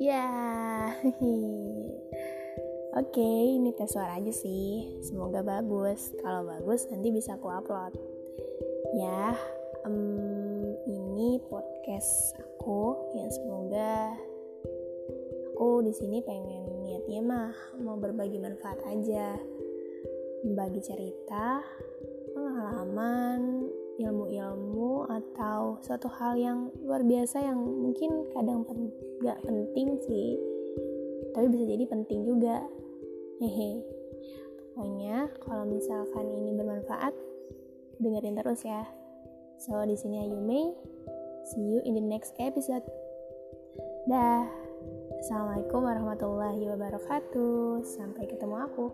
Ya, oke, ini tes suara aja sih. Semoga bagus. Kalau bagus, nanti bisa aku upload. Ya, um, ini podcast aku yang semoga aku di sini pengen niatnya mah mau berbagi manfaat aja, membagi cerita, pengalaman, atau suatu hal yang luar biasa yang mungkin kadang pen gak penting sih. Tapi bisa jadi penting juga. Hehe. Pokoknya kalau misalkan ini bermanfaat dengerin terus ya. So di sini Ayu Mei. See you in the next episode. Dah. Assalamualaikum warahmatullahi wabarakatuh. Sampai ketemu aku